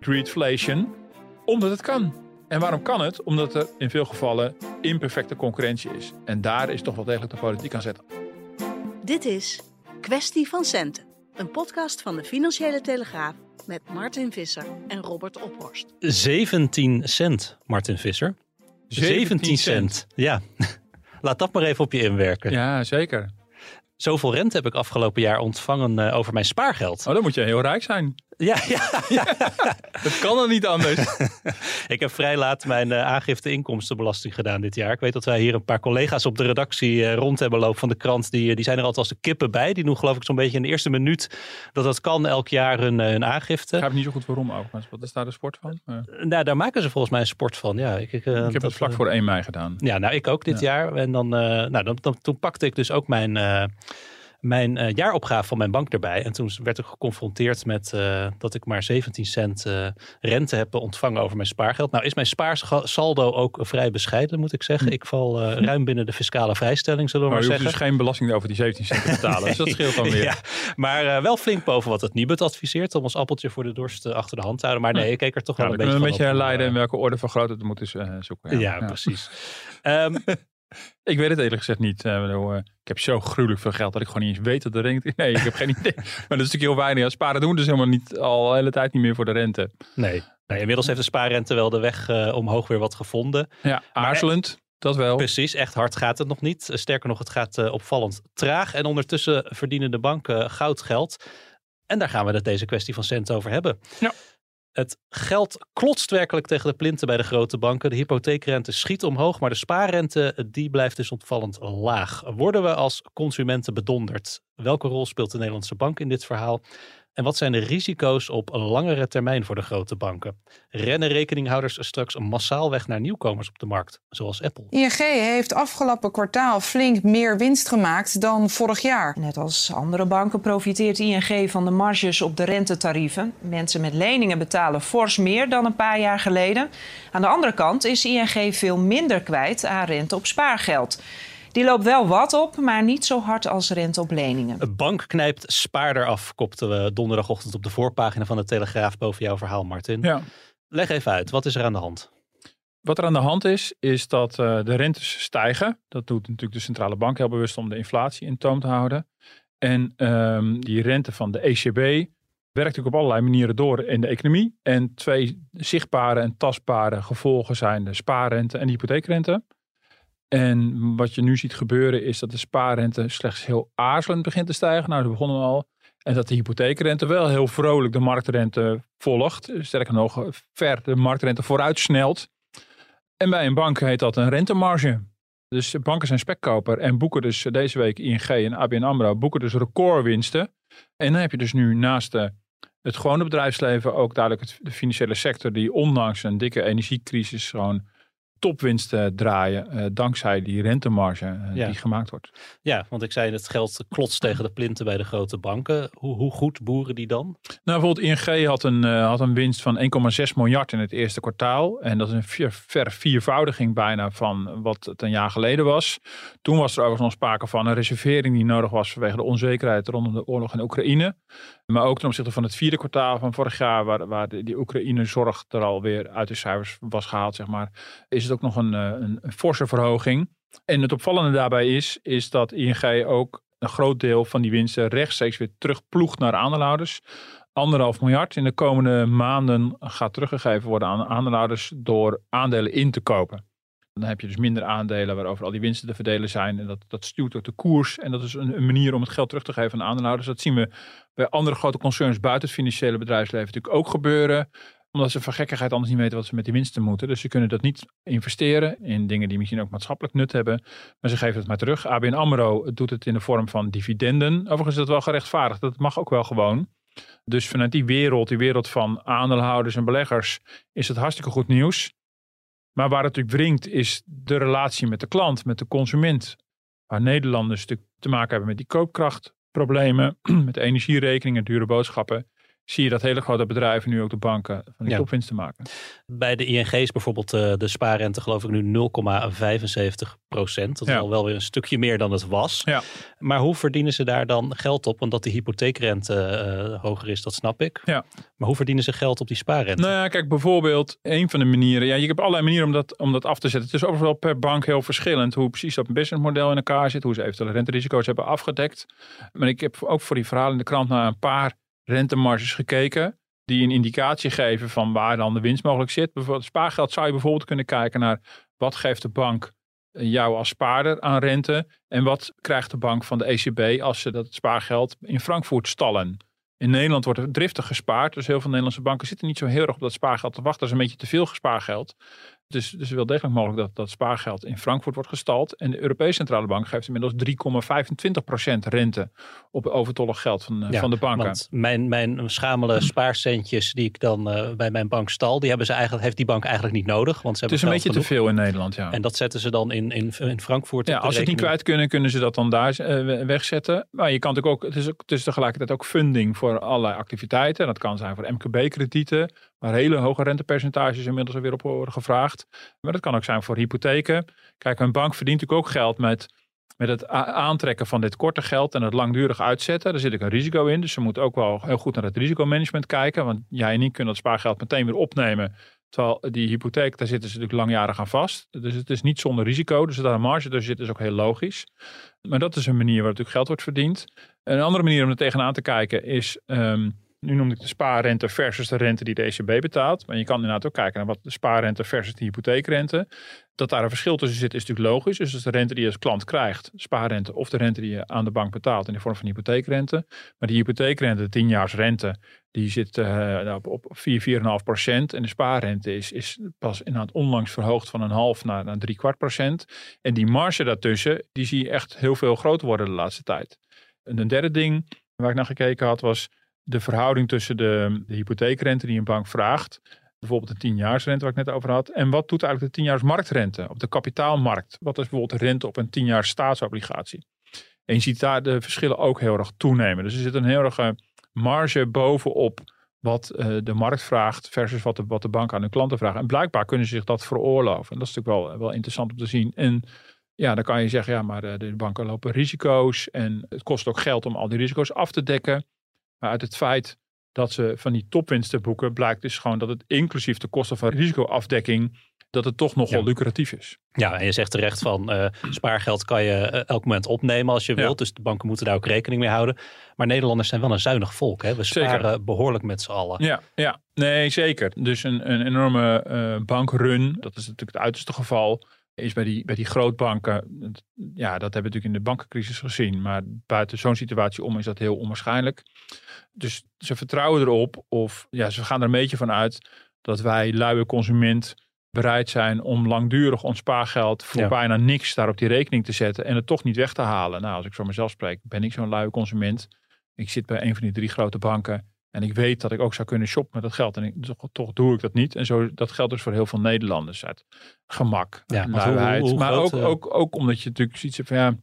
Greedflation. Omdat het kan. En waarom kan het? Omdat er in veel gevallen imperfecte concurrentie is. En daar is toch wel degelijk de politiek aan zetten. Dit is Kwestie van Centen, een podcast van de Financiële Telegraaf met Martin Visser en Robert Ophorst. 17 cent, Martin Visser. 17 cent. Ja, laat dat maar even op je inwerken. Ja, zeker. Zoveel rente heb ik afgelopen jaar ontvangen uh, over mijn spaargeld. Oh, dan moet je heel rijk zijn. Ja, ja, ja. dat kan dan niet anders. ik heb vrij laat mijn uh, aangifte inkomstenbelasting gedaan dit jaar. Ik weet dat wij hier een paar collega's op de redactie uh, rond hebben lopen van de krant. Die, die zijn er altijd als de kippen bij. Die doen geloof ik zo'n beetje in de eerste minuut dat dat kan elk jaar hun, hun aangifte. Ik heb niet zo goed waarom ook. Wat is daar de sport van? Nou, daar maken ze volgens mij een sport van. Ja, ik, ik, ik heb dat, het vlak voor 1 mei gedaan. Ja, nou ik ook dit ja. jaar. En dan, nou, dan, dan, toen pakte ik dus ook mijn mijn uh, jaaropgave van mijn bank erbij. En toen werd ik geconfronteerd met uh, dat ik maar 17 cent uh, rente heb ontvangen over mijn spaargeld. Nou is mijn spaarsaldo ook vrij bescheiden, moet ik zeggen. Ik val ruim binnen de fiscale vrijstelling, zullen we maar, maar zeggen. dus geen belasting over die 17 cent te betalen. dus dat scheelt dan weer. ja, maar wel flink boven wat het Nibud adviseert om ons appeltje voor de dorst achter de hand te houden. Maar nee, ik keek er toch ja, wel een beetje van een beetje herleiden in welke orde van grootte het moeten zoeken. Ja, ja, precies. um, ik weet het eerlijk gezegd niet. Uh, ik heb zo gruwelijk veel geld dat ik gewoon niet eens weet dat de rente... Nee, ik heb geen idee. Maar dat is natuurlijk heel weinig. Ja, sparen doen dus helemaal niet al de hele tijd niet meer voor de rente. Nee. nee inmiddels heeft de spaarrente wel de weg uh, omhoog weer wat gevonden. Ja, aarzelend. Dat wel. Precies, echt hard gaat het nog niet. Sterker nog, het gaat uh, opvallend traag. En ondertussen verdienen de banken goudgeld. En daar gaan we het deze kwestie van cent over hebben. Ja. Het geld klotst werkelijk tegen de plinten bij de grote banken. De hypotheekrente schiet omhoog, maar de spaarrente die blijft dus ontvallend laag. Worden we als consumenten bedonderd? Welke rol speelt de Nederlandse bank in dit verhaal? En wat zijn de risico's op een langere termijn voor de grote banken? Rennen rekeninghouders straks massaal weg naar nieuwkomers op de markt, zoals Apple? ING heeft afgelopen kwartaal flink meer winst gemaakt dan vorig jaar. Net als andere banken profiteert ING van de marges op de rentetarieven. Mensen met leningen betalen fors meer dan een paar jaar geleden. Aan de andere kant is ING veel minder kwijt aan rente op spaargeld. Die loopt wel wat op, maar niet zo hard als rente op leningen. Een bank knijpt spaarder af, kopten we donderdagochtend op de voorpagina van de Telegraaf boven jouw verhaal, Martin. Ja. Leg even uit, wat is er aan de hand? Wat er aan de hand is, is dat uh, de rentes stijgen. Dat doet natuurlijk de centrale bank heel bewust om de inflatie in toom te houden. En um, die rente van de ECB werkt natuurlijk op allerlei manieren door in de economie. En twee zichtbare en tastbare gevolgen zijn de spaarrente en de hypotheekrente. En wat je nu ziet gebeuren is dat de spaarrente slechts heel aarzelend begint te stijgen. Nou, dat begonnen al. En dat de hypotheekrente wel heel vrolijk de marktrente volgt. Sterker nog, ver de marktrente vooruit snelt. En bij een bank heet dat een rentemarge. Dus banken zijn spekkoper en boeken dus deze week ING en ABN AMRO boeken dus recordwinsten. En dan heb je dus nu naast de, het gewone bedrijfsleven ook duidelijk de financiële sector die ondanks een dikke energiecrisis gewoon topwinsten draaien uh, dankzij die rentemarge uh, ja. die gemaakt wordt. Ja, want ik zei het geld klotst tegen de plinten bij de grote banken. Hoe, hoe goed boeren die dan? Nou, bijvoorbeeld ING had een, uh, had een winst van 1,6 miljard in het eerste kwartaal. En dat is een vier, ver viervoudiging bijna van wat het een jaar geleden was. Toen was er overigens nog sprake van een reservering die nodig was vanwege de onzekerheid rondom de oorlog in Oekraïne. Maar ook ten opzichte van het vierde kwartaal van vorig jaar, waar, waar die Oekraïne-zorg er alweer uit de cijfers was gehaald, zeg maar, is het ook nog een, een, een forse verhoging. En het opvallende daarbij is, is dat ING ook een groot deel van die winsten rechtstreeks weer terugploegt naar aandeelhouders. anderhalf miljard in de komende maanden gaat teruggegeven worden aan aandeelhouders door aandelen in te kopen. Dan heb je dus minder aandelen waarover al die winsten te verdelen zijn. En dat, dat stuurt ook de koers. En dat is een, een manier om het geld terug te geven aan aandeelhouders. Dat zien we bij andere grote concerns buiten het financiële bedrijfsleven natuurlijk ook gebeuren omdat ze van gekkigheid anders niet weten wat ze met die winsten moeten. Dus ze kunnen dat niet investeren in dingen die misschien ook maatschappelijk nut hebben. Maar ze geven het maar terug. ABN AMRO doet het in de vorm van dividenden. Overigens is dat wel gerechtvaardigd. Dat mag ook wel gewoon. Dus vanuit die wereld, die wereld van aandeelhouders en beleggers, is het hartstikke goed nieuws. Maar waar het natuurlijk wringt is de relatie met de klant, met de consument. Waar Nederlanders natuurlijk te maken hebben met die koopkrachtproblemen, met energierekeningen, dure boodschappen zie je dat hele grote bedrijven nu ook de banken van die ja. topwinst te maken. Bij de ING is bijvoorbeeld uh, de spaarrente geloof ik nu 0,75 procent. Dat is al wel weer een stukje meer dan het was. Ja. Maar hoe verdienen ze daar dan geld op? Want dat de hypotheekrente uh, hoger is, dat snap ik. Ja. Maar hoe verdienen ze geld op die spaarrente? Nou ja, kijk bijvoorbeeld een van de manieren. Ja, je hebt allerlei manieren om dat, om dat af te zetten. Het is overal per bank heel verschillend hoe precies dat businessmodel in elkaar zit. Hoe ze eventuele renterisico's hebben afgedekt. Maar ik heb ook voor die verhalen in de krant naar een paar rentemarges gekeken. Die een indicatie geven van waar dan de winst mogelijk zit. Bijvoorbeeld spaargeld zou je bijvoorbeeld kunnen kijken naar wat geeft de bank jou als spaarder aan rente. En wat krijgt de bank van de ECB als ze dat spaargeld in Frankfurt stallen. In Nederland wordt er driftig gespaard. Dus heel veel Nederlandse banken zitten niet zo heel erg op dat spaargeld te wachten. Dat is een beetje te veel gespaargeld. Dus, dus wel degelijk mogelijk dat dat spaargeld in Frankfurt wordt gestald. En de Europese Centrale Bank geeft inmiddels 3,25% rente op overtollig geld van, eh, van de banken. Want mijn, mijn schamele spaarcentjes die ik dan uh, bij mijn bank stal, die hebben ze eigenlijk, heeft die bank eigenlijk niet nodig. Want ze het is een beetje te veel in Nederland, ja. En dat zetten ze dan in, in, in Frankfurt. Ja, als ze het niet kwijt kunnen, kunnen ze dat dan daar uh, wegzetten. Maar je kan natuurlijk ook, het is, het is tegelijkertijd ook funding voor allerlei activiteiten. Dat kan zijn voor MKB-kredieten, waar hele hoge rentepercentages inmiddels weer op worden gevraagd. Maar dat kan ook zijn voor hypotheken. Kijk, een bank verdient natuurlijk ook geld met, met het aantrekken van dit korte geld en het langdurig uitzetten. Daar zit ook een risico in. Dus ze moeten ook wel heel goed naar het risicomanagement kijken. Want jij en ik kunnen dat spaargeld meteen weer opnemen. Terwijl die hypotheek, daar zitten ze natuurlijk langjarig aan vast. Dus het is niet zonder risico. Dus dat een marge tussen zit, is ook heel logisch. Maar dat is een manier waarop natuurlijk geld wordt verdiend. Een andere manier om er tegenaan te kijken is... Ehm, nu noemde ik de spaarrente versus de rente die de ECB betaalt. Maar je kan inderdaad ook kijken naar wat de spaarrente versus de hypotheekrente. Dat daar een verschil tussen zit is natuurlijk logisch. Dus is de rente die je als klant krijgt, spaarrente, of de rente die je aan de bank betaalt in de vorm van hypotheekrente. Maar die hypotheekrente, de 10-jaarsrente, die zit uh, op, op 4, 4,5 procent. En de spaarrente is, is pas inderdaad onlangs verhoogd van een half naar, naar drie kwart procent. En die marge daartussen, die zie je echt heel veel groter worden de laatste tijd. En een derde ding waar ik naar gekeken had was de verhouding tussen de, de hypotheekrente die een bank vraagt, bijvoorbeeld de 10-jaarsrente waar ik net over had, en wat doet eigenlijk de 10-jaars marktrente op de kapitaalmarkt? Wat is bijvoorbeeld de rente op een 10 staatsobligatie? En je ziet daar de verschillen ook heel erg toenemen. Dus er zit een heel erg marge bovenop wat uh, de markt vraagt versus wat de, wat de bank aan de klanten vraagt. En blijkbaar kunnen ze zich dat veroorloven. En dat is natuurlijk wel, wel interessant om te zien. En ja, dan kan je zeggen, ja, maar eh, de banken lopen risico's en het kost ook geld om al die risico's af te dekken. Maar uit het feit dat ze van die topwinsten boeken, blijkt dus gewoon dat het inclusief de kosten van risicoafdekking, dat het toch nogal lucratief is. Ja, en je zegt terecht van uh, spaargeld kan je uh, elk moment opnemen als je wilt. Dus de banken moeten daar ook rekening mee houden. Maar Nederlanders zijn wel een zuinig volk. Hè? We sparen behoorlijk met z'n allen. Ja, ja, nee zeker. Dus een, een enorme uh, bankrun, dat is natuurlijk het uiterste geval is bij die, bij die grootbanken, ja, dat hebben we natuurlijk in de bankencrisis gezien. Maar buiten zo'n situatie om is dat heel onwaarschijnlijk. Dus ze vertrouwen erop, of ja, ze gaan er een beetje van uit dat wij, luie consument, bereid zijn om langdurig ons spaargeld voor bijna niks daar op die rekening te zetten en het toch niet weg te halen. Nou, als ik voor mezelf spreek, ben ik zo'n luie consument. Ik zit bij een van die drie grote banken. En ik weet dat ik ook zou kunnen shoppen met dat geld. En ik, toch, toch, doe ik dat niet. En zo, dat geldt dus voor heel veel Nederlanders. Uit gemak, ja, luiheid. maar ook, uh... ook, ook omdat je natuurlijk ziet van ja,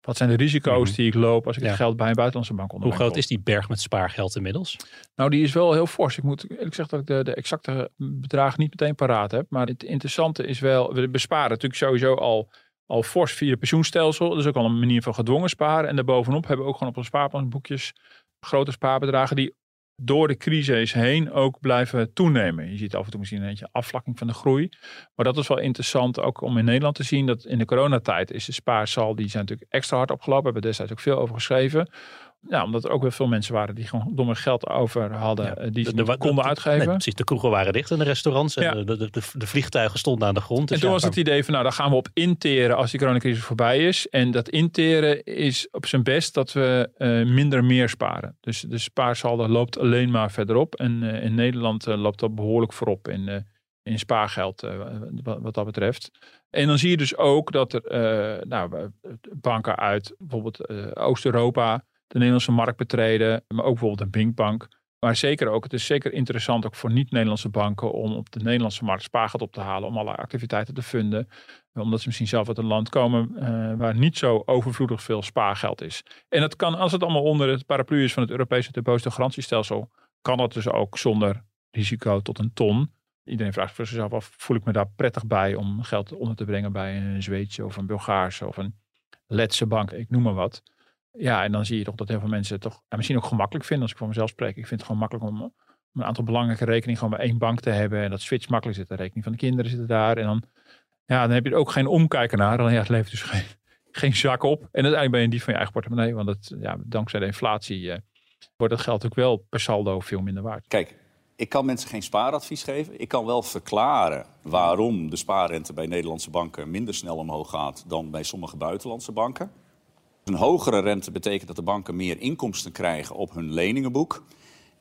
wat zijn de risico's mhm. die ik loop als ik ja. geld bij een buitenlandse bank onder Hoe groot is die berg met spaargeld inmiddels? Nou, die is wel heel fors. Ik moet eerlijk zeggen dat ik de, de exacte bedragen niet meteen paraat heb. Maar het interessante is wel, we besparen natuurlijk sowieso al al fors via het pensioenstelsel. Is ook al een manier van gedwongen sparen. En daarbovenop hebben we ook gewoon op onze spaarplanboekjes grote spaarbedragen die door de crisis heen ook blijven toenemen. Je ziet af en toe misschien een beetje afvlakking van de groei. Maar dat is wel interessant ook om in Nederland te zien dat in de coronatijd is de spaarsal, die zijn natuurlijk extra hard opgelopen. We hebben destijds ook veel over geschreven. Ja, omdat er ook wel veel mensen waren die gewoon domme geld over hadden. Ja, eh, die ze de- de- niet konden de- uitgeven. Nee, precies, de kroegen waren dicht en de restaurants. En Ja. de, de, vliegtuigen stonden aan de grond. Dus en toen was het idee van, nou, daar gaan we op interen als die coronacrisis voorbij is. En dat interen is op zijn best dat we eh, minder meer sparen. Dus de spaarsaldo loopt alleen maar verderop. En eh, in Nederland loopt dat behoorlijk voorop in, in spaargeld wat, wat dat betreft. En dan zie je dus ook dat er nou, banken uit bijvoorbeeld Oost-Europa de Nederlandse markt betreden. Maar ook bijvoorbeeld een Binkbank. Maar zeker ook, het is zeker interessant ook voor niet-Nederlandse banken om op de Nederlandse markt spaargeld op te halen. Om allerlei activiteiten te funden. Omdat ze misschien zelf uit een land komen eh, waar niet zo overvloedig veel spaargeld is. En dat kan, als het allemaal onder het paraplu is van het Europese depositogarantiestelsel, kan dat dus ook zonder risico tot een ton. Iedereen vraagt voor zichzelf af, voel ik me daar prettig bij om geld onder te brengen bij een Zweedse of een Bulgaarse of een Letse bank, ik noem maar wat. Ja, en dan zie je toch dat heel veel mensen het toch en misschien ook gemakkelijk vinden als ik voor mezelf spreek. Ik vind het gewoon makkelijk om, om een aantal belangrijke rekeningen gewoon bij één bank te hebben. En dat switch makkelijk zit. De rekening van de kinderen zitten daar. En dan, ja, dan heb je er ook geen omkijken naar. Dan ja, het levert dus geen, geen zak op. En uiteindelijk ben je die van je eigen portemonnee. Want het, ja, dankzij de inflatie eh, wordt dat geld ook wel per saldo veel minder waard. Kijk, ik kan mensen geen spaaradvies geven. Ik kan wel verklaren waarom de spaarrente bij Nederlandse banken minder snel omhoog gaat dan bij sommige buitenlandse banken. Een hogere rente betekent dat de banken meer inkomsten krijgen op hun leningenboek.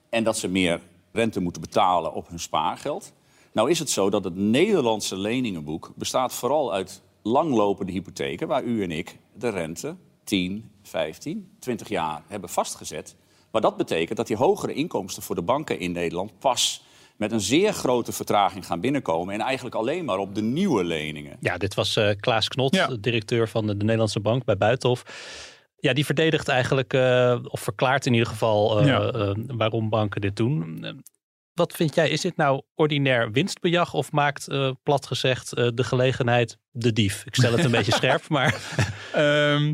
En dat ze meer rente moeten betalen op hun spaargeld. Nou is het zo dat het Nederlandse leningenboek bestaat vooral uit langlopende hypotheken... waar u en ik de rente 10, 15, 20 jaar hebben vastgezet. Maar dat betekent dat die hogere inkomsten voor de banken in Nederland... pas met een zeer grote vertraging gaan binnenkomen... en eigenlijk alleen maar op de nieuwe leningen. Ja, dit was eh, Klaas Knot, Ja. directeur van de, de Nederlandse Bank bij Buitenhof. Ja, die verdedigt eigenlijk, eh, of verklaart in ieder geval, eh, Ja. waarom banken dit doen. Wat vind jij, is dit nou ordinair winstbejag of maakt, eh, plat gezegd, eh, de gelegenheid de dief? Ik stel het een beetje scherp, maar Ehm,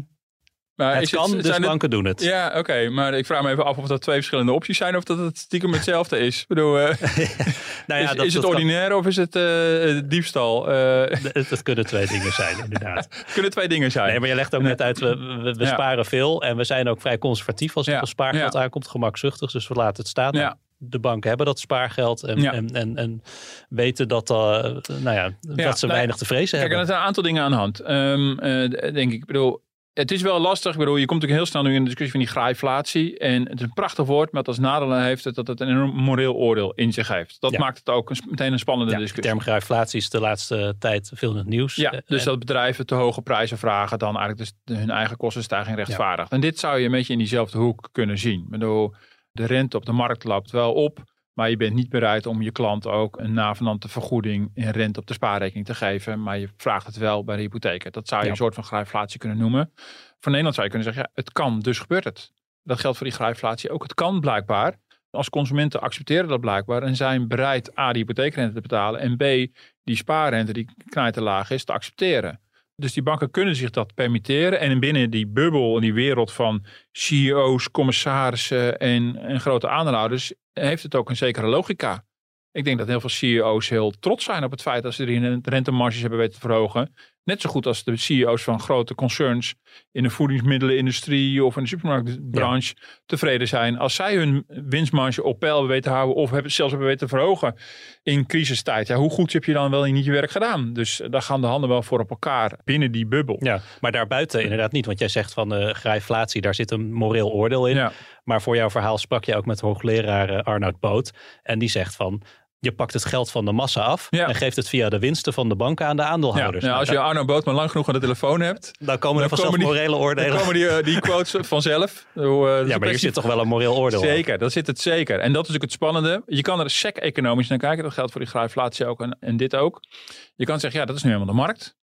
maar het kan, dus zijn het- banken doen het. Ja, oké. maar ik vraag me even af of dat twee verschillende opties zijn of dat het stiekem hetzelfde is. Ik bedoel, eh, nou ja, is, dat, is dat het kan- ordinair of is het eh, diefstal? Eh, het kunnen twee dingen zijn, inderdaad. kunnen twee dingen zijn. Nee, maar je legt ook net uit, we, we, we Ja. sparen veel en we zijn ook vrij conservatief als het Ja. op spaargeld aankomt, gemakzuchtig. Dus we laten het staan. Nou, De banken hebben dat spaargeld en, Ja. en, en, en weten dat, nou ja, dat ze nou, weinig te vrezen Kijk, en er hebben. zijn een aantal dingen aan de hand. Ehm, eh, denk ik. Ik bedoel, het is wel lastig. Ik bedoel, je komt natuurlijk heel snel nu in de discussie van die graaiflatie. En het is een prachtig woord, maar als nadeel heeft het dat het een enorm moreel oordeel in zich heeft. Dat Ja. maakt het ook een, meteen een spannende Ja, de discussie. term graaiflatie is de laatste tijd veel in het nieuws. Ja, Eh, dus en- dat bedrijven te hoge prijzen vragen dan eigenlijk dus hun eigen kostenstijging rechtvaardigt. En dit zou je een beetje in diezelfde hoek kunnen zien. Ik bedoel, de rente op de markt loopt wel op, maar je bent niet bereid om je klant ook een navenante vergoeding in rente op de spaarrekening te geven. Maar je vraagt het wel bij de hypotheken. Dat zou je Ja. een soort van graaiflatie kunnen noemen. Voor Nederland zou je kunnen zeggen, ja, het kan, dus gebeurt het. Dat geldt voor die graaiflatie ook. Het kan blijkbaar. Als consumenten accepteren dat blijkbaar en zijn bereid A, die hypotheekrente te betalen en B, die spaarrente die knijter laag is, te accepteren. Dus die banken kunnen zich dat permitteren. En binnen die bubbel, in die wereld van CEO's, commissarissen en, en grote aandeelhouders, heeft het ook een zekere logica. Ik denk dat heel veel CEO's heel trots zijn op het feit dat ze de rentemarges hebben weten te verhogen. Net zo goed als de CEO's van grote concerns in de voedingsmiddelenindustrie of in de supermarktbranche tevreden zijn. Als zij hun winstmarge op peil weten te houden of hebben, zelfs hebben weten te verhogen in crisistijd. Ja, hoe goed heb je dan wel niet je werk gedaan? Dus daar gaan de handen wel voor op elkaar binnen die bubbel. ja, maar daarbuiten inderdaad niet. Want jij zegt van de graaiflatie, daar zit een moreel oordeel in. Ja. Maar voor jouw verhaal sprak je ook met hoogleraar eh, Arnoud Boot. En die zegt van, je pakt het geld van de massa af... Ja. en geeft het via de winsten van de banken aan de Ja, aandeelhouders. nou, als je Nou, Arno Bootman lang genoeg aan de telefoon hebt, dan, dan komen er dan vanzelf komen die- morele dan oordelen. komen die, eh, die quotes vanzelf. Eh, is ja, maar hier zit toch wel een moreel oordeel. Zeker, dat zit het zeker. En dat is natuurlijk het spannende. Je kan er sec-economisch naar kijken. Dat geldt voor die graaiflatie ook en, en dit ook. Je kan zeggen, ja, dat is nu helemaal de markt.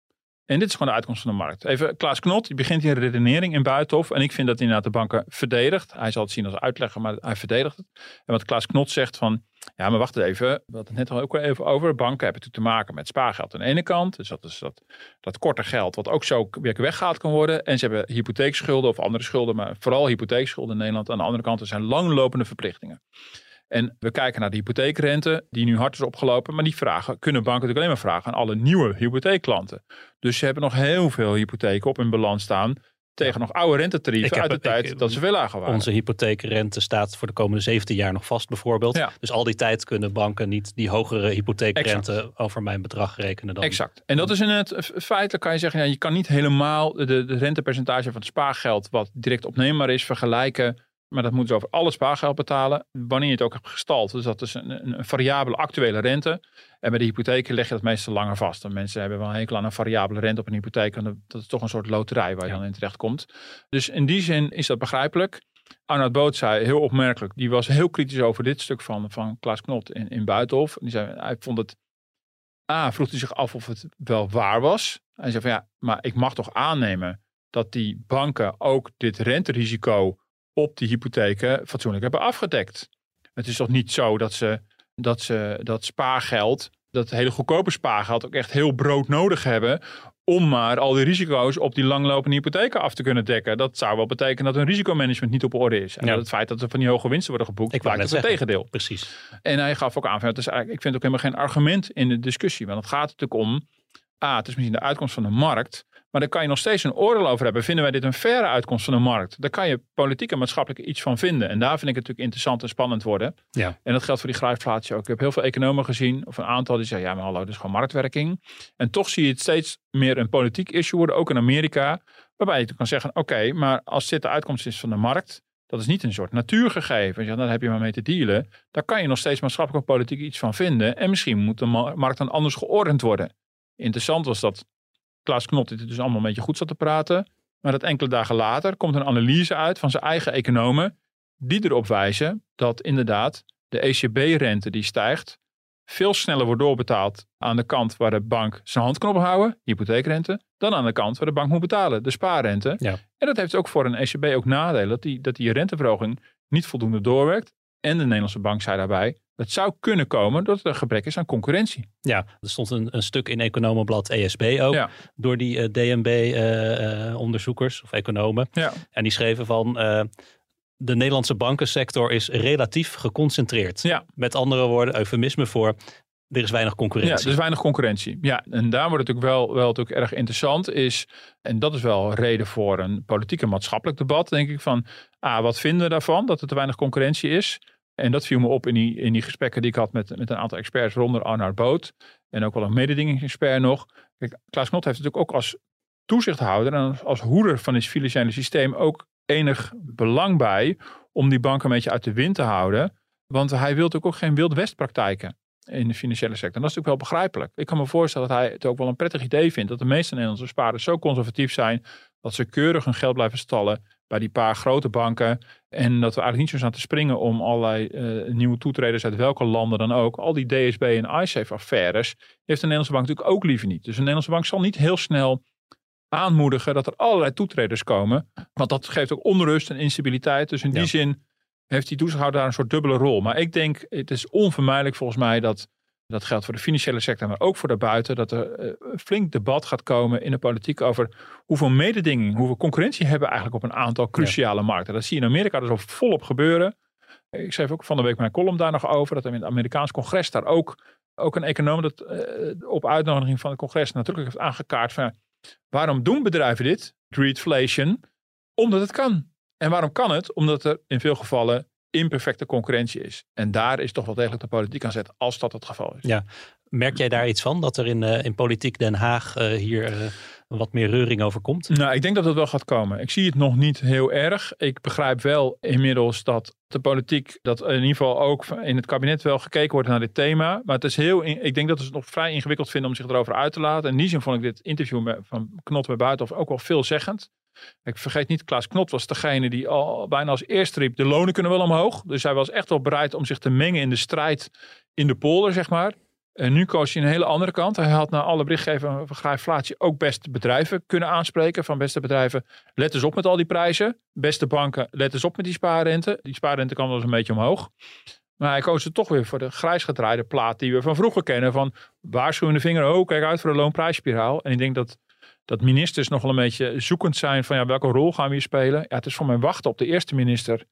En dit is gewoon de uitkomst van de markt. Even Klaas Knot, die begint hier redenering in Buitenhof. En ik vind dat hij inderdaad de banken verdedigt. Hij zal het zien als uitlegger, maar hij verdedigt het. En wat Klaas Knot zegt van, ja, maar wacht even. We hadden het net al ook even over. Banken hebben natuurlijk te maken met spaargeld aan de ene kant. Dus dat is dat, dat korte geld wat ook zo weer weggehaald kan worden. En ze hebben hypotheekschulden of andere schulden, maar vooral hypotheekschulden in Nederland. Aan de andere kant, er zijn langlopende verplichtingen. En we kijken naar de hypotheekrente, die nu hard is opgelopen. Maar die vragen kunnen banken natuurlijk alleen maar vragen aan alle nieuwe hypotheekklanten. Dus ze hebben nog heel veel hypotheken op hun balans staan. tegen nog oude rentetarieven uit de tijd ik- dat ze veel lager waren. Onze hypotheekrente staat voor de komende 17 jaar nog vast bijvoorbeeld. Ja. Dus al die tijd kunnen banken niet die hogere hypotheekrente over mijn bedrag rekenen dan. Exact. En dat is in het feitelijk kan je zeggen, ja, je kan niet helemaal de, de rentepercentage van het spaargeld wat direct opneembaar is vergelijken. Maar dat moeten ze over alle spaargeld betalen. Wanneer je het ook hebt gestald. Dus dat is een, een, variabele actuele rente. En bij de hypotheken leg je dat meestal langer vast. En mensen hebben wel een hekel aan een variabele rente op een hypotheek. En dat is toch een soort loterij waar je Ja. dan in terecht komt. Dus in die zin is dat begrijpelijk. Arnoud Boot zei heel opmerkelijk. Die was heel kritisch over dit stuk van, van Klaas Knot in, in Buitenhof. Die zei, hij vond het A, vroeg hij zich af of het wel waar was. Hij zei van ja, maar ik mag toch aannemen dat die banken ook dit renterisico op die hypotheken fatsoenlijk hebben afgedekt. Het is toch niet zo dat ze dat, ze, dat spaargeld, dat hele goedkope spaargeld ook echt heel broodnodig hebben om maar al die risico's op die langlopende hypotheken af te kunnen dekken. Dat zou wel betekenen dat hun risicomanagement niet op orde is. En Ja. dat het feit dat er van die hoge winsten worden geboekt, Ik dat het tegendeel. Precies. En hij gaf ook aan, van, het is eigenlijk, ik vind het ook helemaal geen argument in de discussie. Want het gaat natuurlijk om, A, het is misschien de uitkomst van de markt. Maar daar kan je nog steeds een oordeel over hebben. Vinden wij dit een faire uitkomst van de markt? Daar kan je politiek en maatschappelijk iets van vinden. En daar vind ik het natuurlijk interessant en spannend worden. Ja. En dat geldt voor die grijpflatie ook. Ik heb heel veel economen gezien, of een aantal, die zeggen, ja maar hallo, dit is gewoon marktwerking. En toch zie je het steeds meer een politiek issue worden, ook in Amerika. Waarbij je kan zeggen, oké, maar als dit de uitkomst is van de markt, dat is niet een soort natuurgegeven. Ja, daar heb je maar mee te dealen. Daar kan je nog steeds maatschappelijk of politiek iets van vinden. En misschien moet de ma- markt dan anders geordend worden. Interessant was dat Klaas Knot dit dus allemaal een beetje goed zat te praten. Maar dat enkele dagen later komt een analyse uit van zijn eigen economen. Die erop wijzen dat inderdaad de ECB-rente die stijgt. Veel sneller wordt doorbetaald aan de kant waar de bank zijn handknop houden, hypotheekrente, dan aan de kant waar de bank moet betalen, de spaarrente. Ja. En dat heeft ook voor een ECB ook nadelen, dat die, dat die renteverhoging niet voldoende doorwerkt. En de Nederlandse bank zei daarbij, het zou kunnen komen dat er gebrek is aan concurrentie. Ja, er stond een, een stuk in Economenblad ESB ook. Ja. Door die eh, DNB-onderzoekers of economen. Ja. En die schreven van... eh, de Nederlandse bankensector is relatief geconcentreerd. Ja. Met andere woorden, eufemisme voor... er is weinig Ja, concurrentie. er is weinig concurrentie. Ja, en daar wordt het natuurlijk wel, wel natuurlijk erg interessant is, en dat is wel reden voor een politiek en maatschappelijk debat, denk ik, van, ah, wat vinden we daarvan, dat er te weinig concurrentie is? En dat viel me op in die, in die gesprekken die ik had met, met een aantal experts, waaronder Arnoud Boot en ook wel een mededingingsexpert nog. Kijk, Klaas Knot heeft natuurlijk ook als toezichthouder en als, hoeder van het financiële systeem ook enig belang bij om die banken een beetje uit de wind te houden. Want hij wil natuurlijk ook geen Wild West praktijken in de financiële sector. En dat is natuurlijk wel begrijpelijk. Ik kan me voorstellen dat hij het ook wel een prettig idee vindt dat de meeste Nederlandse spaarders zo conservatief zijn dat ze keurig hun geld blijven stallen bij die paar grote banken. En dat we eigenlijk niet zo staan te springen om allerlei eh, nieuwe toetreders uit welke landen dan ook. Al die DSB en iSafe affaires heeft de Nederlandse bank natuurlijk ook liever niet. Dus de Nederlandse bank zal niet heel snel aanmoedigen dat er allerlei toetreders komen. Want dat geeft ook onrust en instabiliteit. Dus in die Ja. zin heeft die toezichthouder daar een soort dubbele rol. Maar ik denk, het is onvermijdelijk volgens mij dat, dat geldt voor de financiële sector, maar ook voor daarbuiten, dat er een flink debat gaat komen in de politiek over hoeveel mededinging, hoeveel concurrentie hebben we eigenlijk op een aantal cruciale markten. Dat zie je in Amerika dus al volop gebeuren. Ik schreef ook van de week mijn column daar nog over, dat er in het Amerikaans congres daar ook, ook een econoom dat eh, op uitnodiging van het congres natuurlijk heeft aangekaart van waarom doen bedrijven dit, greedflation? Omdat het kan. En waarom kan het? Omdat er in veel gevallen imperfecte concurrentie is. En daar is toch wel degelijk de politiek aan zet, als dat het geval is. Ja. Merk jij daar iets van? Dat er in, eh, in politiek Den Haag eh, hier eh, wat meer reuring over komt? Nou, ik denk dat het wel gaat komen. Ik zie het nog niet heel erg. Ik begrijp wel inmiddels dat de politiek, dat in ieder geval ook in het kabinet wel gekeken wordt naar dit thema. Maar het is heel, ik denk dat ze het nog vrij ingewikkeld vinden om zich erover uit te laten. En in die zin vond ik dit interview van Knot bij Buitenhof ook wel veelzeggend. Ik vergeet niet, Klaas Knot was degene die al bijna als eerste riep, de lonen kunnen wel omhoog. Dus hij was echt wel bereid om zich te mengen in de strijd in de polder, zeg maar. En nu koos hij een hele andere kant. Hij had naar alle berichtgeving van grijflatie ook best bedrijven kunnen aanspreken. Van beste bedrijven, let eens op met al die prijzen. Beste banken, let eens op met die spaarrente. Die spaarrente kan wel eens een beetje omhoog. Maar hij koos er toch weer voor de grijs gedraaide plaat die we van vroeger kennen. Van waarschuwende vinger, oh kijk uit voor de loonprijsspiraal. En ik denk dat, dat ministers nog wel een beetje zoekend zijn van ja, welke rol gaan we hier spelen. Ja, het is voor mij wachten op de eerste minister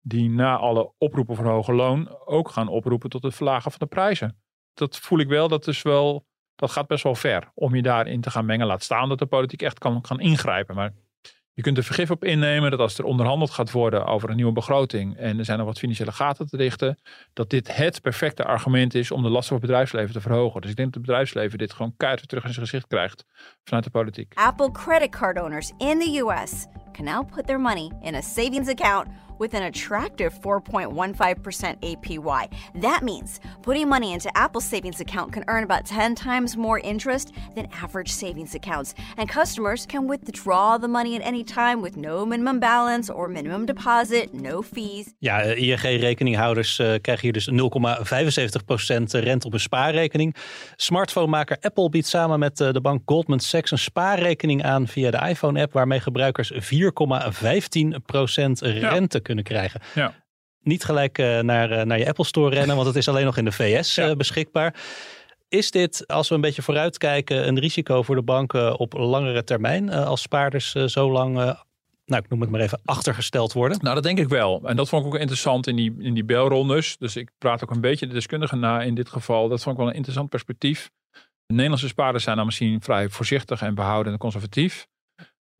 die na alle oproepen voor hoger loon ook gaan oproepen tot het verlagen van de prijzen. Dat voel ik wel, dat is wel, dat gaat best wel ver om je daarin te gaan mengen. Laat staan dat de politiek echt kan gaan ingrijpen. Maar je kunt er vergif op innemen dat als er onderhandeld gaat worden over een nieuwe begroting en er zijn nog wat financiële gaten te dichten, dat dit het perfecte argument is om de lasten voor het bedrijfsleven te verhogen. Dus ik denk dat het bedrijfsleven dit gewoon keihard terug in zijn gezicht krijgt vanuit de politiek. Apple credit card owners in the US can now put their money in a savings account with an attractive 4.15% APY. That means putting money into Apple's savings account can earn about 10 times more interest than average savings accounts. And customers can withdraw the money at any time with no minimum balance or minimum deposit, no fees. Ja, eh, ING-rekeninghouders uh, krijgen hier dus 0,75% rente op een spaarrekening. Smartphonemaker Apple biedt samen met uh, de bank Goldman Sachs een spaarrekening aan via de iPhone-app, waarmee gebruikers 4,15% rente kunnen krijgen. Ja. Niet gelijk uh, naar, uh, naar je Apple Store rennen, want het is alleen nog in de VS ja. uh, beschikbaar. Is dit, als we een beetje vooruitkijken, een risico voor de banken op langere termijn? als spaarders zo lang, nou ik noem het maar even, achtergesteld worden? Nou, dat denk ik wel. En dat vond ik ook interessant in die, in die belrondes. Dus ik praat ook een beetje de deskundigen na in dit geval. Dat vond ik wel een interessant perspectief. De Nederlandse spaarders zijn dan misschien vrij voorzichtig en behouden en conservatief.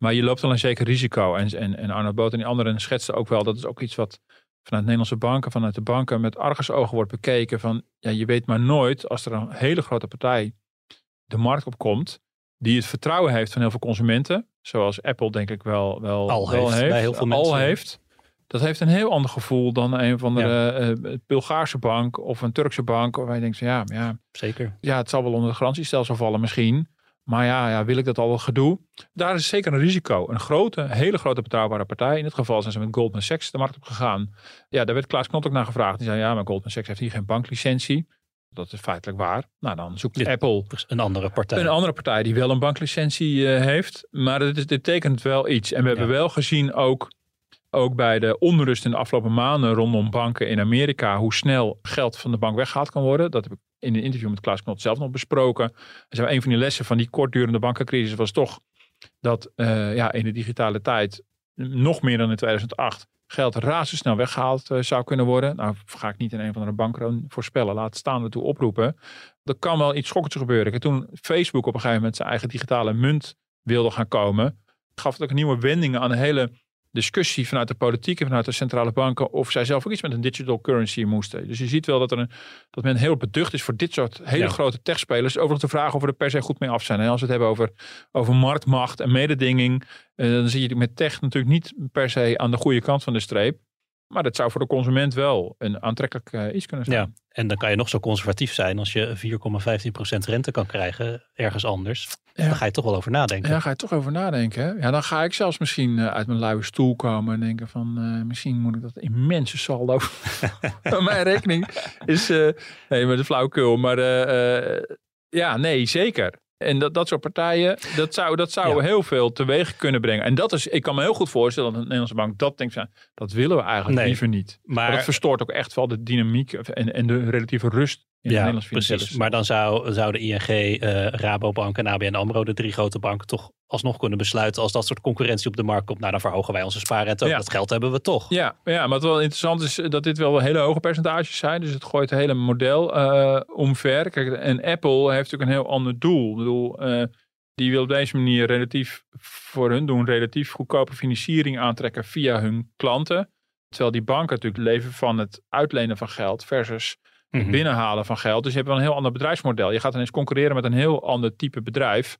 Maar je loopt wel een zeker risico. En, en, en Arno Boot en die anderen schetsten ook wel. Dat is ook iets wat vanuit Nederlandse banken, vanuit de banken met argusogen wordt bekeken. Van ja, je weet maar nooit als er een hele grote partij de markt op komt. Die het vertrouwen heeft van heel veel consumenten. Zoals Apple denk ik wel, wel, al wel heeft, Bij heel veel mensen. Al heeft. Dat heeft een heel ander gevoel dan een van de ja. uh, Bulgaarse bank of een Turkse bank. Waar je denkt, ja, ja, zeker. Ja, het zal wel onder de garantiestelsel vallen misschien. Maar ja, ja, wil ik dat al gedoe? Daar is zeker een risico. Een grote, hele grote betrouwbare partij. In dit geval zijn ze met Goldman Sachs de markt op gegaan. Ja, daar werd Klaas Knot ook naar gevraagd. Die zei, ja, maar Goldman Sachs heeft hier geen banklicentie. Dat is feitelijk waar. Nou, dan zoekt dit, Apple een andere partij. Een andere partij die wel een banklicentie uh, heeft. Maar dit, dit betekent wel iets. En we ja. hebben wel gezien ook, ook bij de onrust in de afgelopen maanden rondom banken in Amerika, hoe snel geld van de bank weggehaald kan worden. Dat heb ik in een interview met Klaas Knot zelf nog besproken. En een van die lessen van die kortdurende bankencrisis was toch dat uh, ja, in de digitale tijd, nog meer dan in 2008, geld razendsnel weggehaald uh, zou kunnen worden. Nou ga ik niet in een van de banken voorspellen, laat staan ertoe oproepen. Er kan wel iets schokkends gebeuren. En toen Facebook op een gegeven moment zijn eigen digitale munt wilde gaan komen, gaf het ook nieuwe wendingen aan de hele discussie vanuit de politiek en vanuit de centrale banken of zij zelf ook iets met een digital currency moesten. Dus je ziet wel dat, er een, dat men heel beducht is voor dit soort hele ja. grote techspelers. Overigens de vraag of we er per se goed mee af zijn. Hè? Als we het hebben over, over marktmacht en mededinging, eh, dan zie je met tech natuurlijk niet per se aan de goede kant van de streep. Maar dat zou voor de consument wel een aantrekkelijk uh, iets kunnen zijn. Ja, en dan kan je nog zo conservatief zijn als je 4,15% rente kan krijgen ergens anders. Ja. Dan ga je toch wel over nadenken. Ja, dan ga je toch over nadenken. Hè? Ja, dan ga ik zelfs misschien uh, uit mijn luie stoel komen en denken van uh, misschien moet ik dat immense saldo van mijn rekening is. nee, met de flauwekul. Maar ja, nee, zeker. En dat, dat soort partijen, dat zou, dat zou ja. heel veel teweeg kunnen brengen. En dat is, ik kan me heel goed voorstellen dat een Nederlandse bank dat denkt, van, dat willen we eigenlijk nee, liever niet. Maar, maar, dat verstoort ook echt wel de dynamiek en, en de relatieve rust in ja, precies. Maar dan zou, zou de ING, uh, Rabobank en ABN AMRO, de drie grote banken, toch alsnog kunnen besluiten als dat soort concurrentie op de markt komt. Nou, dan verhogen wij onze spaarrente ook. Ja. Dat geld hebben we toch. Ja, ja, maar wat wel interessant is dat dit wel hele hoge percentages zijn. Dus het gooit het hele model uh, omver. Kijk, en Apple heeft natuurlijk een heel ander doel. Ik bedoel, uh, die wil op deze manier relatief, voor hun doen, relatief goedkope financiering aantrekken via hun klanten. Terwijl die banken natuurlijk leven van het uitlenen van geld versus Mhm. binnenhalen van geld. Dus je hebt wel een heel ander bedrijfsmodel. Je gaat ineens concurreren met een heel ander type bedrijf.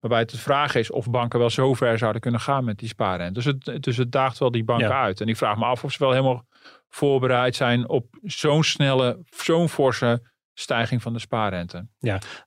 Waarbij het de vraag is of banken wel zo ver zouden kunnen gaan met die spaarrente. Dus het, dus het daagt wel die banken Ja. uit. En ik vraag me af of ze wel helemaal voorbereid zijn op zo'n snelle, zo'n forse stijging van de spaarrente.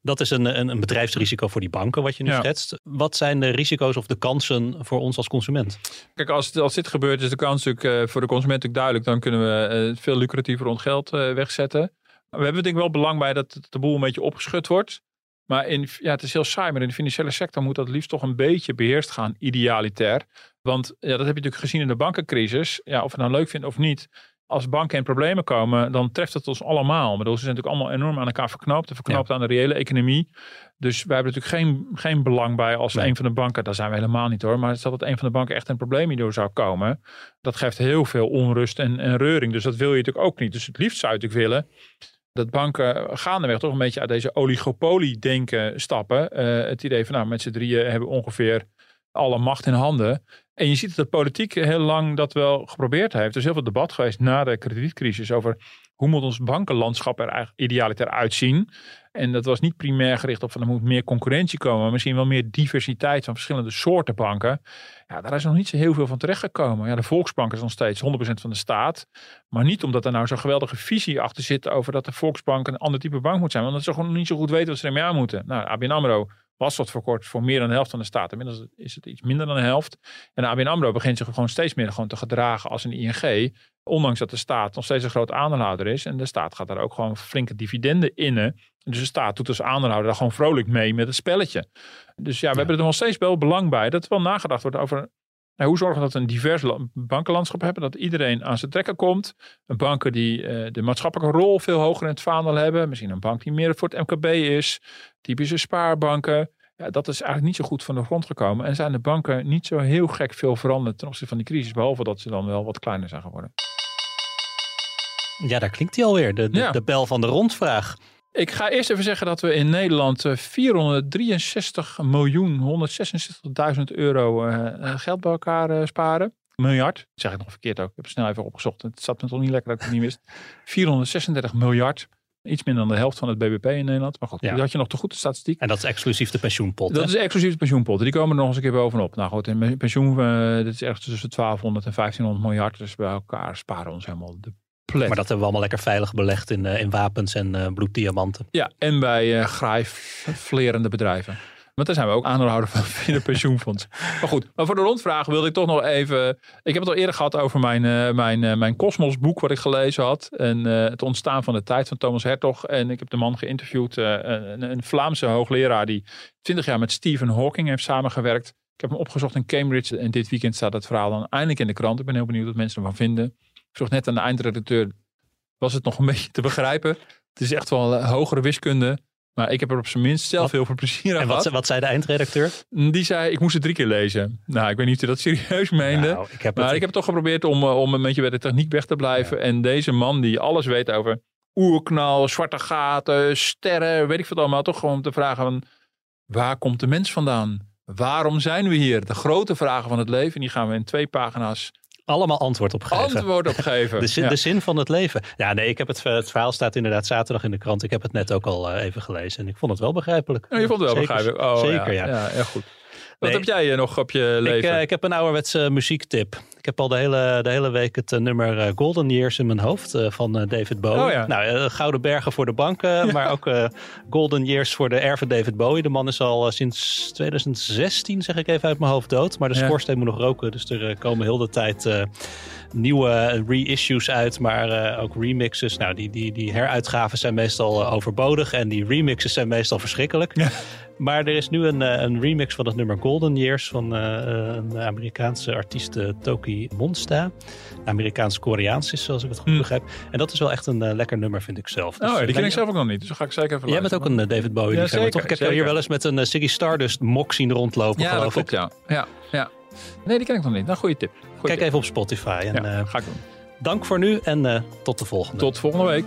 Dat is een, een, een bedrijfsrisico voor die banken, wat je nu Ja. schetst. Wat zijn de risico's of de kansen voor ons als consument? Kijk, als, als dit gebeurt, is de kans natuurlijk eh, voor de consument natuurlijk duidelijk. Dan kunnen we eh, veel lucratiever rond geld eh, wegzetten. We hebben denk ik wel belang bij dat de boel een beetje opgeschud wordt. Maar in, ja, het is heel saai, maar in de financiële sector moet dat liefst toch een beetje beheerst gaan, idealitair. Want ja, dat heb je natuurlijk gezien in de bankencrisis. Ja, of we het nou leuk vinden of niet. Als banken in problemen komen, dan treft het ons allemaal. Ik bedoel, ze zijn natuurlijk allemaal enorm aan elkaar verknoopt. en Verknoopt aan de reële economie. Dus wij hebben natuurlijk geen, geen belang bij als Nee. een van de banken, daar zijn we helemaal niet hoor. Maar stel dat een van de banken echt een probleem hierdoor zou komen. Dat geeft heel veel onrust en, en reuring. Dus dat wil je natuurlijk ook niet. Dus het liefst zou je natuurlijk willen dat banken gaandeweg toch een beetje uit deze oligopolie-denken stappen. Eh, het idee van, nou, met z'n drieën hebben ongeveer alle macht in handen. En je ziet dat de politiek heel lang dat wel geprobeerd heeft. Er is heel veel debat geweest na de kredietcrisis over hoe moet ons bankenlandschap er eigenlijk idealiter uitzien. En dat was niet primair gericht op van er moet meer concurrentie komen, maar misschien wel meer diversiteit van verschillende soorten banken. Ja, daar is nog niet zo heel veel van terechtgekomen. Ja, de Volksbank is nog steeds 100% van de staat. Maar niet omdat er nou zo'n geweldige visie achter zit over dat de Volksbank een ander type bank moet zijn. Want dat ze gewoon niet zo goed weten wat ze ermee aan moeten. Nou, ABN AMRO was tot voor kort voor meer dan de helft van de staat. Inmiddels is het iets minder dan de helft. En ABN AMRO begint zich gewoon steeds meer gewoon te gedragen als een ING. Ondanks dat de staat nog steeds een groot aandeelhouder is. En de staat gaat daar ook gewoon flinke dividenden in. Dus de staat doet als aandeelhouder daar gewoon vrolijk mee met het spelletje. Dus ja, we hebben er nog steeds wel belang bij dat er wel nagedacht wordt over nou, hoe zorgen we dat we een divers bankenlandschap hebben? Dat iedereen aan zijn trekken komt. Een banken die uh, de maatschappelijke rol veel hoger in het vaandel hebben. Misschien een bank die meer voor het MKB is. Typische spaarbanken. Ja, dat is eigenlijk niet zo goed van de grond gekomen. En zijn de banken niet zo heel gek veel veranderd ten opzichte van die crisis. Behalve dat ze dan wel wat kleiner zijn geworden. Ja, daar klinkt hij alweer. De, de, de bel van de rondvraag. Ik ga eerst even zeggen dat we in Nederland 463 eh, miljoen 166.000 euro uh, geld bij elkaar sparen. Miljard. Dat zeg ik nog verkeerd ook. Ik heb het snel even opgezocht. Het zat me toch niet lekker dat ik het niet wist. 436 miljard. Iets minder dan de helft van het BBP in Nederland. Maar goed, ja. had je nog te goed de statistiek. En dat is exclusief de pensioenpot. Dat is exclusief de pensioenpot. Die komen er nog eens een keer bovenop. Nou goed, in pensioen, uh, dit is echt tussen 1200 en 1500 miljard. Dus bij elkaar sparen ons helemaal de maar dat hebben we allemaal lekker veilig belegd in, uh, in wapens en uh, bloeddiamanten. Ja, en bij uh, grijflerende bedrijven. Want daar zijn we ook aandeelhouder van het pensioenfonds. maar goed, maar voor de rondvraag wilde ik toch nog even... Ik heb het al eerder gehad over mijn, mijn, mijn Cosmos boek wat ik gelezen had. En het ontstaan van de tijd van Thomas Hertog. En ik heb de man geïnterviewd, een, een Vlaamse hoogleraar... die 20 jaar met Stephen Hawking heeft samengewerkt. Ik heb hem opgezocht in Cambridge. En dit weekend staat het verhaal dan eindelijk in de krant. Ik ben heel benieuwd wat mensen ervan vinden. Ik vroeg net aan de eindredacteur, was het nog een beetje te begrijpen? Het is echt wel hogere wiskunde. Maar ik heb er op zijn minst zelf heel veel plezier aan en wat, wat zei de eindredacteur? Die zei, ik moest het drie keer lezen. Nou, ik weet niet of je dat serieus meende. Nou, ik heb maar het... ik heb toch geprobeerd om, eh, om een beetje bij de techniek weg te blijven. En deze man die alles weet over oerknal, zwarte gaten, sterren, weet ik veel allemaal. Toch gewoon te vragen van, waar komt de mens vandaan? Waarom zijn we hier? De grote vragen van het leven, die gaan we in twee pagina's allemaal antwoord op geven. Antwoord op geven. de, zin, de zin van het leven. Ja, nee, ik heb het, het verhaal staat inderdaad zaterdag in de krant. Ik heb het net ook al uh, even gelezen en ik vond het wel begrijpelijk. Oh, je vond het wel begrijpelijk? Oh, Zeker, ja. ja. ja goed. Wat heb jij eh, nog op je leven? Ik, uh, ik heb een ouderwetse muziektip. Ik heb al de hele, de hele week het nummer Golden Years in mijn hoofd van David Bowie. Oh, ja. Nou, Gouden Bergen voor de banken, maar ook Golden Years voor de erven David Bowie. De man is al sinds 2016, zeg ik even uit mijn hoofd, dood. Maar de schoorsteen moet nog roken, dus er komen heel de tijd nieuwe reissues uit, maar ook remixes. Nou, die, die, die heruitgaven zijn meestal overbodig en die remixes zijn meestal verschrikkelijk. Ja. Maar er is nu een, een remix van het nummer Golden Years van uh, een Amerikaanse artiest Toki Monsta. Amerikaans-Koreaans is, zoals ik het goed mm. begrijp. En dat is wel echt een uh, lekker nummer, vind ik zelf. Dus, oh, die ken ik zelf ook nog niet, dus dan ga ik zeker even Jij bent ook een David Bowie. Ja, zeker, toch? Ik heb zeker. hier wel eens met een Siggy Stardust mok zien rondlopen, ja, geloof klopt, ik. Ja, ja, ja. Nee, die ken ik nog niet. Nou, goede tip. Goeie Kijk tip. even op Spotify. En, ja, ga ik doen. Dank voor nu en uh, tot de volgende. Tot volgende week.